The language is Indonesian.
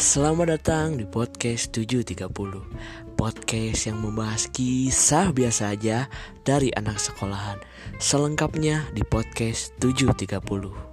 Selamat datang di podcast 730 Podcast yang membahas kisah biasa aja dari anak sekolahan. Selengkapnya di podcast 730